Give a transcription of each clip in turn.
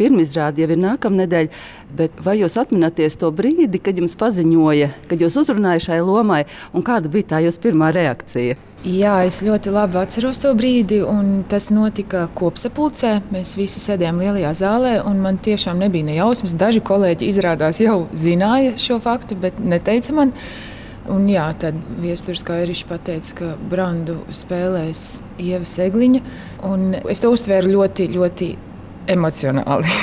pirmizrāde jau ir nākamnedēļ. Vai jūs atminaties to brīdi, kad jums paziņoja, kad jūs uzrunājāt šai lomai, un kāda bija tā jūsu pirmā reakcija? Jā, es ļoti labi atceros to brīdi, un tas notika kopsapulcē. Mēs visi sēdējām lielajā zālē, un man tiešām nebija ne jausmas. Daži kolēģi izrādās jau zināja šo faktu, bet neteica man. Un jā, tad Viestures Kairišs pateica, ka Brandu spēlēs Ieva Segliņa, es to uztvēru ļoti, ļoti emocionāli.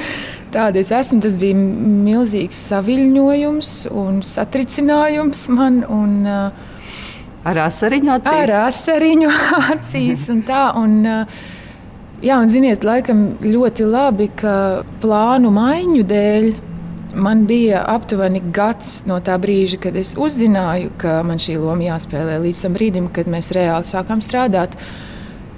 Tāda es esmu. Tas bija milzīgs saviņojums un satricinājums man. Un, ar asariņu acīs. Ar asariņu acīs un tā. Un, jā, un ziniet, laikam ļoti labi, ka plānu maiņu dēļ man bija aptuveni gads no tā brīža, kad es uzzināju, ka man šī loma jāspēlē līdz tam brīdim, kad mēs reāli sākām strādāt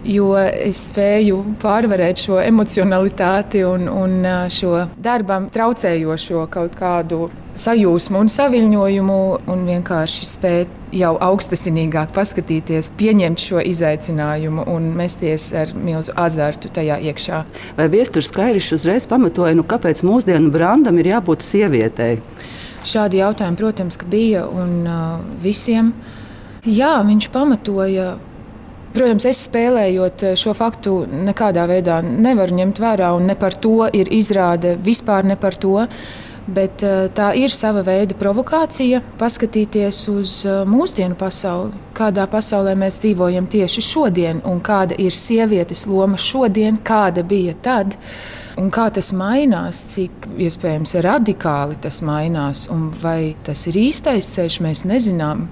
jo es spēju pārvarēt šo emocionalitāti un, un šo darbam traucējošo kaut kādu sajūsmu un saviņojumu, un vienkārši spēt jau augstasinīgāk paskatīties, pieņemt šo izaicinājumu un mesties ar milzu azartu tajā iekšā. Vai viesturs Kairišs uzreiz pamatoja, nu, kāpēc mūsdienu brandam ir jābūt sievietei? Šādi jautājumi, protams, bija un uh, visiem. Jā, viņš pamatoja Protams, es spēlējot eh, šo faktu, nekādā veidā nevaru ņemt vērā, un ne par to ir izrāde vispār ne par to. Bet eh, tā ir sava veida provokācija, paskatīties uz eh, mūsdienu pasauli, kādā pasaulē mēs dzīvojam tieši šodien, un kāda ir sievietes loma šodien, kāda bija tad. Un kā tas mainās, cik iespējams radikāli tas mainās, un vai tas ir īstais ceļš, mēs nezinām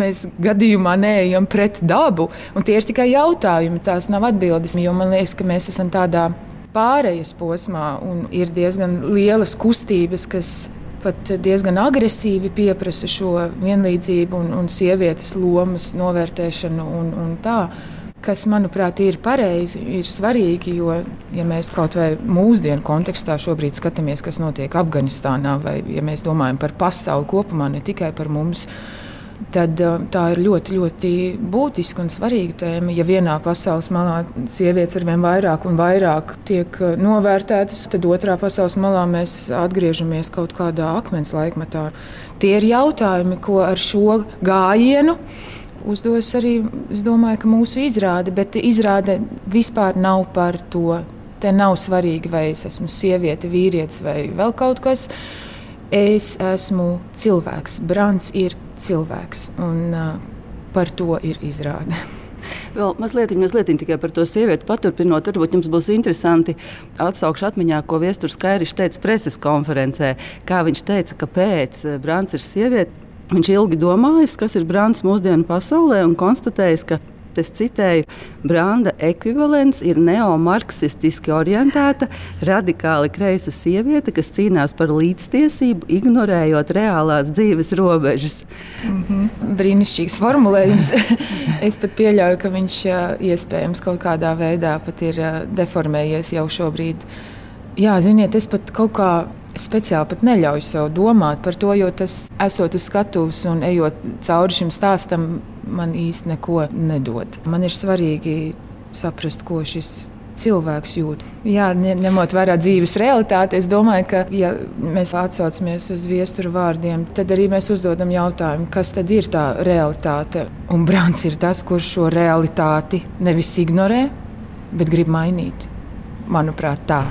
mēs gadījumā neejam pret dabu. Tie ir tikai jautājumi, tās nav atbildes. Man liekas, ka mēs esam tādā pārejas posmā un ir diezgan lielas kustības, kas pat diezgan agresīvi pieprasa šo vienlīdzību un, un sievietes lomas novērtēšanu un, un tā. Kas, manuprāt, ir pareizi, ir svarīgi, jo, ja mēs kaut vai mūsdienu kontekstā šobrīd skatāmies, kas notiek Afganistānā, vai ja mēs domājam par pasauli kopumā, ne tikai par mums, tad uh, tā ir ļoti, ļoti būtiska un svarīga tēma. Ja vienā pasaules malā sievietes ar vien vairāk un vairāk tiek uh, novērtētas, tad otrā pasaules malā mēs atgriežamies kaut kādā akmens laikmetā. Tie ir jautājumi, ko ar šo gājienu uzdos arī domāju, mūsu izrāde, bet izrāde vispār nav par to. Te nav svarīgi, vai es esmu sieviete, vīrietis vai vēl kaut kas. Es esmu cilvēks. Brants ir cilvēks. Un, uh, par to ir izrāde. Vēl mazliet, mazliet tikai par to sievieti paturpinot, varbūt jums būs interesanti atsaukšu atmiņā, ko Viestures Kairišs teica preses konferencē. Kā viņš teica, ka pēc Brāns ir sieviete, viņš ilgi domājis, kas ir Brāns mūsdienu pasaulē un konstatējis, ka Es citēju, Branda ekvivalents ir neomarksistiski orientēta, radikāli kreisa sieviete, kas cīnās par līdztiesību, ignorējot reālās dzīves robežas. Mm -hmm. Brīnišķīgs formulējums. es pat pieļauju, ka viņš iespējams kaut kādā veidā pat ir deformējies jau šobrīd. Jā, ziniet, es pat kaut kā speciāli pat neļauju sev domāt par to, jo tas, esot uz skatuves un ejot cauri šim stāstam, man īsti neko nedod. Man ir svarīgi saprast, ko šis cilvēks jūt. Jā, ņemot vērā dzīves realitāti, es domāju, ka, ja mēs atsaucamies uz viesturu vārdiem, tad arī mēs uzdodam jautājumu, kas tad ir tā realitāte. Un Brāns ir tas, kurš šo realitāti nevis ignorē, bet grib mainīt. Manuprāt, tā.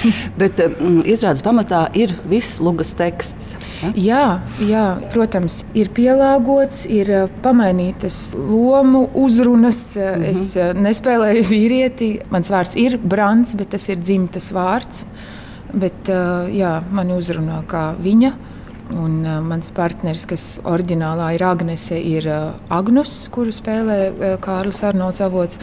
Bet um, izrādes pamatā ir viss lugas teksts. Ja? Jā, jā, protams, ir pielāgots, ir uh, pamainītas lomu uzrunas. Mm -hmm. Es uh, nespēlēju vīrieti. Mans vārds ir Brants, bet tas ir dzimtas vārds. Bet, jā, mani uzrunā kā viņa. Un, uh, mans partneris, kas oriģinālā ir Agnese, ir uh, Agnus, kuru spēlē uh, Kārlis Arnolds Avots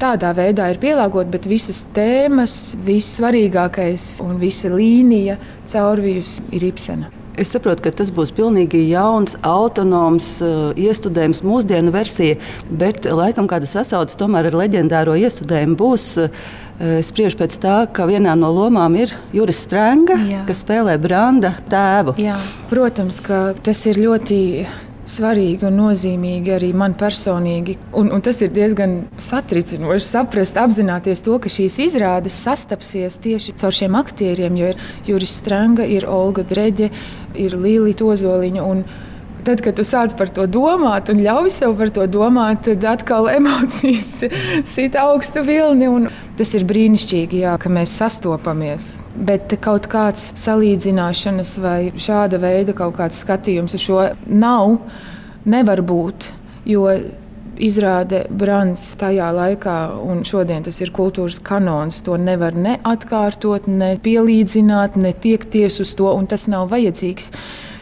tādā veidā ir pielāgota, bet visas tēmas, viss svarīgākais un visa līnija caurvījusi ir Ibsena. Es saprotu, ka tas būs pilnīgi jauns, autonoms, uh, iestudējums, mūsdienu versija, bet laikam kāda sasaucas tomēr ar leģendāro iestudējumu būs. Es spriežu pēc tā, ka vienā no lomām ir Juris Strunke, kas spēlē Branda tēvu. Jā, protams, ka tas ir ļoti svarīgi un nozīmīgi arī man personīgi. Un, un tas ir diezgan satricinoši saprast, apzināties to, ka šīs izrādes sastapsies tieši caur šiem aktieriem, jo ir Juris Strunke, ir Olga Dreģe, ir Līlija Ozoliņa. Tad, kad tu sāc par to domāt un ļauj sev par to domāt, tad atkal emocijas sit augstu vilni. Tas ir brīnišķīgi, jā, ka mēs sastopamies. Bet kaut kāds salīdzināšanas vai šāda veida kaut kāds skatījums uz šo nav, nevar būt. Jo izrāde Brants tajā laikā, un šodien tas ir kultūras kanons. To nevar ne atkārtot, ne pielīdzināt, ne tiekties uz to, un tas nav vajadzīgs.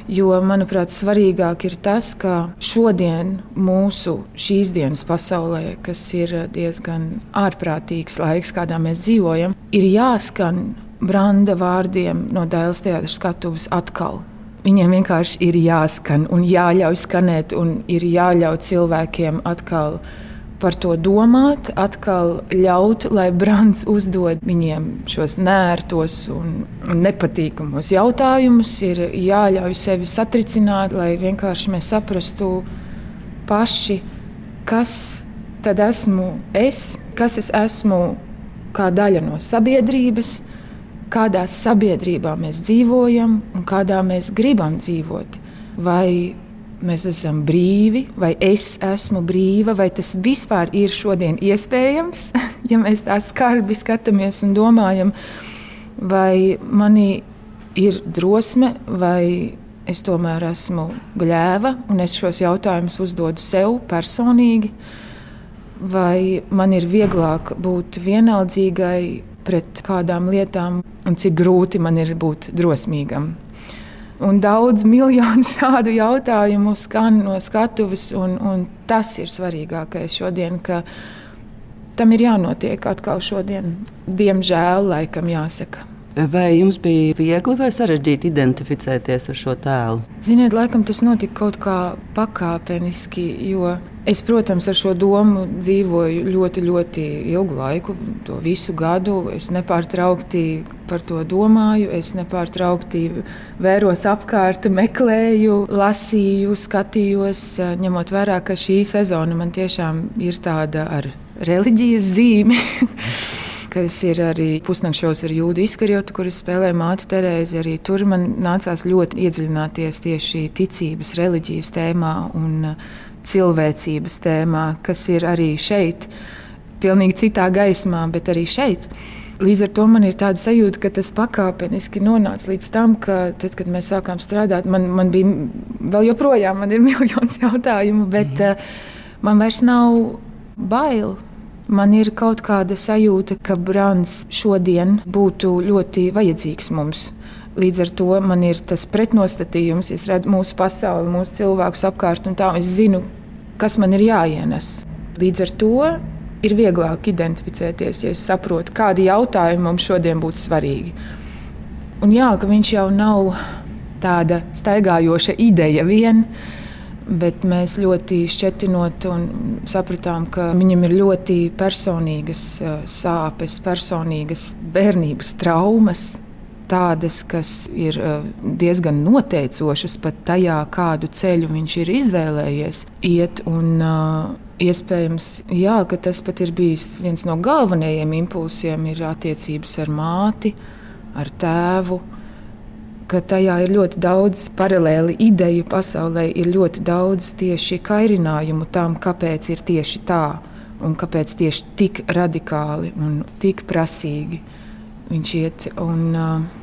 Jo, manuprāt, svarīgāk ir tas, ka šodien mūsu šīs dienas pasaulē, kas ir diezgan ārprātīgs laiks, kādā mēs dzīvojam, ir jāskan Branda vārdiem no Dēls teātras skatuves atkal. Viņiem vienkārši ir jāskan un jāļauj skanēt, un ir jāļauj cilvēkiem atkal par to domāt, atkal ļaut, lai Brants uzdod viņiem šos nērtos un nepatīkamos jautājumus. Ir jāļauj sevi satricināt, lai vienkārši mēs saprastu paši, kas tad esmu es, kas es esmu kā daļa no sabiedrības, kādā sabiedrībā mēs dzīvojam un kādā mēs gribam dzīvot. Vai mēs esam brīvi, vai es esmu brīva, vai tas vispār ir šodien iespējams, ja mēs tā skarbi skatāmies un domājam, vai manī ir drosme, vai es tomēr esmu gļēva, un es šos jautājumus uzdodu sev personīgi, vai man ir vieglāk būt vienaldzīgai pret kādām lietām, un cik grūti man ir būt drosmīgam. Un daudz miljonu šādu jautājumu skan no skatuves, un, un tas ir svarīgākais šodien, ka tam ir jānotiek atkal šodien. Diemžēl, laikam jāsaka. Vai jums bija viegli vai sarežģīti identificēties ar šo tēlu? Ziniet, laikam tas notika kaut kā pakāpeniski, jo Es, protams, ar šo domu dzīvoju ļoti, ļoti ilgu laiku, to visu gadu. Es nepārtraukti par to domāju, es nepārtraukti vēros apkārt, meklēju, lasīju, skatījos, ņemot vērā, ka šī sezona man tiešām ir tāda ar reliģijas zīmi. kas ir arī pusnakšos ar jūdu izkarjotu, kuras spēlē māte Terēze. Arī tur man nācās ļoti iedziļināties tieši ticības, reliģijas tēmā. Un, cilvēcības tēmā, kas ir arī šeit, pilnīgi citā gaismā, bet arī šeit. Līdz ar to man ir tāda sajūta, ka tas pakāpeniski nonāca līdz tam, ka tad, kad mēs sākām strādāt, man, man bija vēl joprojām man miljons jautājumu, bet mm. uh, man vairs nav bail. Man ir kaut kāda sajūta, ka Brāns šodien būtu ļoti vajadzīgs mums. Līdz ar to man ir tas pretnostatījums, es redzu mūsu pasauli, mūsu cilvēkus apkārt, un tā es zinu, kas man ir jāienes. Līdz ar to ir vieglāk identificēties, ja es saprotu, kādi jautājumi mums šodien būtu svarīgi. Un jā, ka viņš jau nav tāda staigājoša ideja vien, bet mēs ļoti šķetinot un sapratām, ka viņam ir ļoti personīgas eh, sāpes, personīgas bērnības traumas, tādas, kas ir uh, diezgan noteicošas pat tajā, kādu ceļu viņš ir izvēlējies iet. Un, uh, Iespējams, jā, ka tas pat ir bijis viens no galvenajiem impulsiem, ir attiecības ar māti, ar tēvu. Ka tajā ir ļoti daudz paralēli ideju pasaulē, ir ļoti daudz tieši kairinājumu tam, kāpēc ir tieši tā un kāpēc tieši tik radikāli un tik prasīgi viņš iet. Un,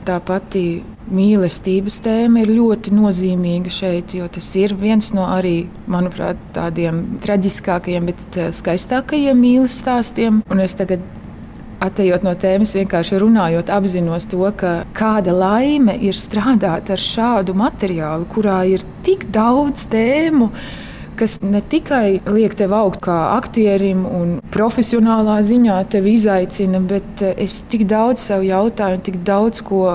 tā pati mīlestības tēma ir ļoti nozīmīga šeit, jo tas ir viens no arī, manuprāt, tādiem traģiskākajiem, bet skaistākajiem mīlestības stāstiem. Un es tagad Atejot no tēmas, vienkārši runājot, apzinos to, ka kāda laime ir strādāt ar šādu materiālu, kurā ir tik daudz tēmu, kas ne tikai liek tev augt kā aktierim un profesionālā ziņā tevi izaicina, bet eh, es tik daudz sev jautāju, tik daudz ko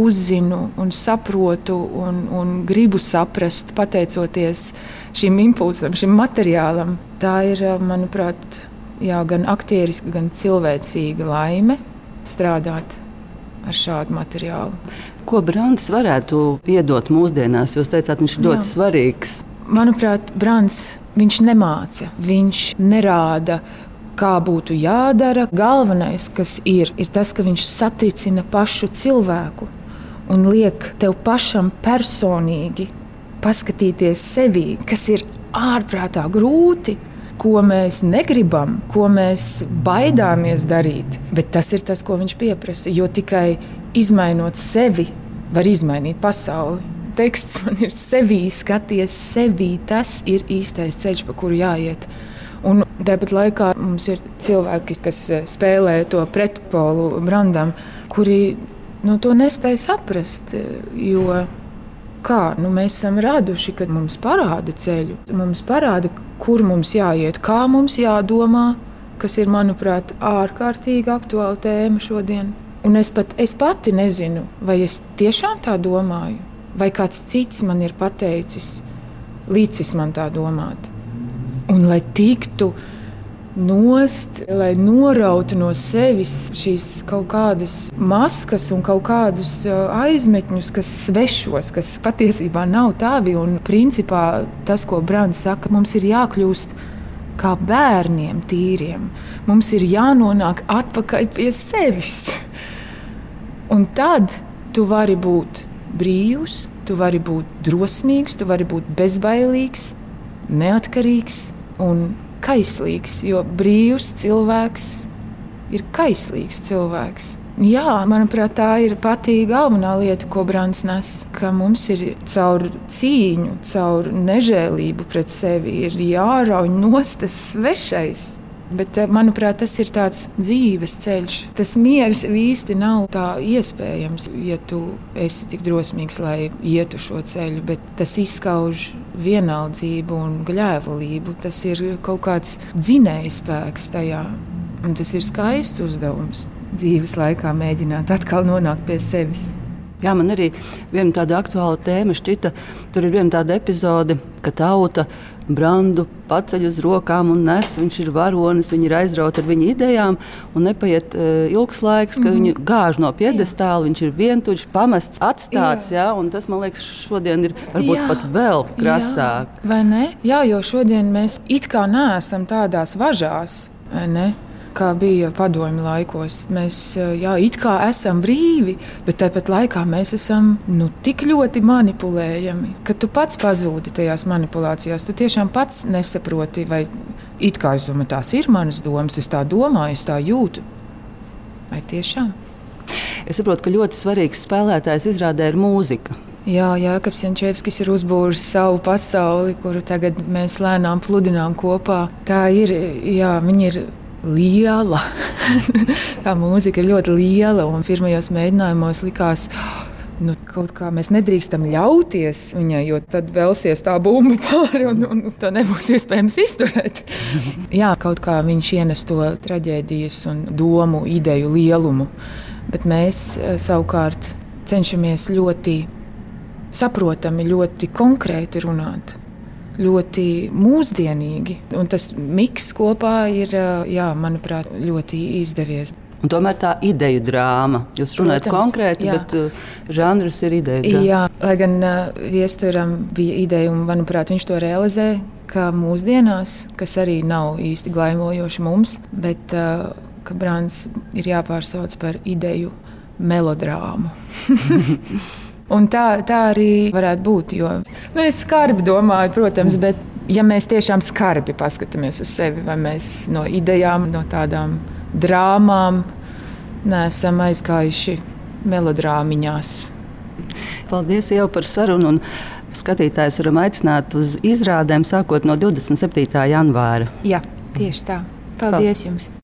uzzinu un saprotu un, un gribu saprast, pateicoties šim impulsam, šim materiālam. Tā ir, eh, manuprāt, jā, gan aktieriska, gan cilvēcīga laime strādāt ar šādu materiālu. Ko Brāns varētu iedot mūsdienās? Jūs teicāt, viņš ir ļoti jā. svarīgs manuprāt, Brants viņš nemāca, viņš nerāda. Kā būtu jādara. Galvenais, kas ir, ir tas, ka viņš satricina pašu cilvēku un liek tev pašam personīgi paskatīties sevi, kas ir ārprātā grūti ko mēs negribam, ko mēs baidāmies darīt. Bet tas ir tas, ko viņš pieprasa. Jo tikai izmainot sevi, var izmainīt pasauli. Teksts man ir sevī, skaties sevī. Tas ir īstais ceļš, pa kuru jāiet. Un tāpat laikā mums ir cilvēki, kas eh, spēlē to pretpolu brandam, kuri nu, to nespēja saprast. Jo kā nu, mēs esam raduši, kad mums parāda ceļu, mums parāda, kur mums jāiet, kā mums jādomā, kas ir, manuprāt, ārkārtīgi aktuāla tēma šodien. Un es pat es pati nezinu, vai es tiešām tā domāju, vai kāds cits man ir pateicis, līdzis man tā domāt. Un lai tiktu nost, lai norautu no sevis šīs kaut kādas maskas un kaut kādus aizmetņus, kas svešos, kas patiesībā nav tavi. Un principā tas, ko Brāns saka, mums ir jākļūst kā bērniem, tīriem. Mums ir jānonāk atpakaļ pie sevis. Un tad tu vari būt brīvs, tu vari būt drosmīgs, tu vari būt bezbailīgs, neatkarīgs un kaislīgs, jo brīvs cilvēks ir kaislīgs cilvēks. Jā, manuprāt, tā ir pati galvenā lieta, ko Brāns nes. Ka mums ir caur cīņu, caur nežēlību pret sevi jārauj nostas svešais. Bet, eh, manuprāt, tas ir tāds dzīves ceļš. Tas miers īsti nav tā iespējams, ja tu esi tik drosmīgs, lai ietu šo ceļu. Bet tas izskauž vienaldzību un gļēvulību. Tas ir kaut kāds dzinējs spēks tajā. Un tas ir skaists uzdevums dzīves laikā mēģināt atkal nonākt pie sevis. Jā, man arī viena tāda aktuāla tēma šķita. Tur ir viena tāda epizode, ka tauta brandu paceļ uz rokām un nes. Viņš ir varonis, viņi ir aizrauti ar viņa idejām. Un nepaiet uh, ilgs laiks, kad mm -hmm. viņu gāž no piedestāla. Viņš ir vientuļš, pamests, atstāts. Jā. Jā, tas man liekas, šodien ir varbūt jā. pat vēl krasāk. Jā. Vai ne? Jā, jo šodien mēs it kā neesam tādās važās. Ne? Kā bija padomju laikos. Mēs jā, it kā esam brīvi, bet tāpat laikā mēs esam nu, tik ļoti manipulējami, ka tu pats pazūdi tajās manipulācijās. Tu tiešām pats nesaproti, vai it kā es domāju, tās ir manas domas, es tā domāju, es tā jūtu. Vai tiešām? Es saprotu, ka ļoti svarīgs spēlētājs izrādē ir mūzika. Jā, Jānis Jančevskis ir uzbūris savu pasauli, kuru tagad mēs lēnām pludinām kopā. Tā ir, jā, viņi ir liela. tā mūzika ir ļoti liela, un pirmajos mēģinājumos likās, nu, kaut kā mēs nedrīkstam ļauties viņai, jo tad vēlsies tā bumba pāri, un, un to nebūs iespējams izturēt. Jā, kaut kā viņš ienes to traģēdijas un domu, ideju lielumu, bet mēs eh, savukārt cenšamies ļoti saprotami, ļoti konkrēti runāt ļoti mūsdienīgi. Un tas miks kopā ir, jā, manuprāt, ļoti izdevies. Un tomēr tā ideja drāma. Jūs runājat Protams, konkrēti, jā. bet uh, žanrs ir ideja. Drāma. Jā, lai gan uh, viesturam bija ideja, un manuprāt, viņš to realizē. Kā mūsdienās, kas arī nav īsti glaimojoši mums, bet uh, ka Brāns ir jāpārsauc par ideju melodrāmu. Un tā, tā arī varētu būt. Jo, nu, es skarbi domāju, protams, bet ja mēs tiešām skarbi paskatāmies uz sevi, vai mēs no idejām, no tādām drāmām neesam aizgājuši melodrāmiņās. Paldies jau par sarunu. Skatītājus varam aicināt uz izrādēm sākot no 27. janvāra. Jā, tieši tā. Paldies, Paldies. jums!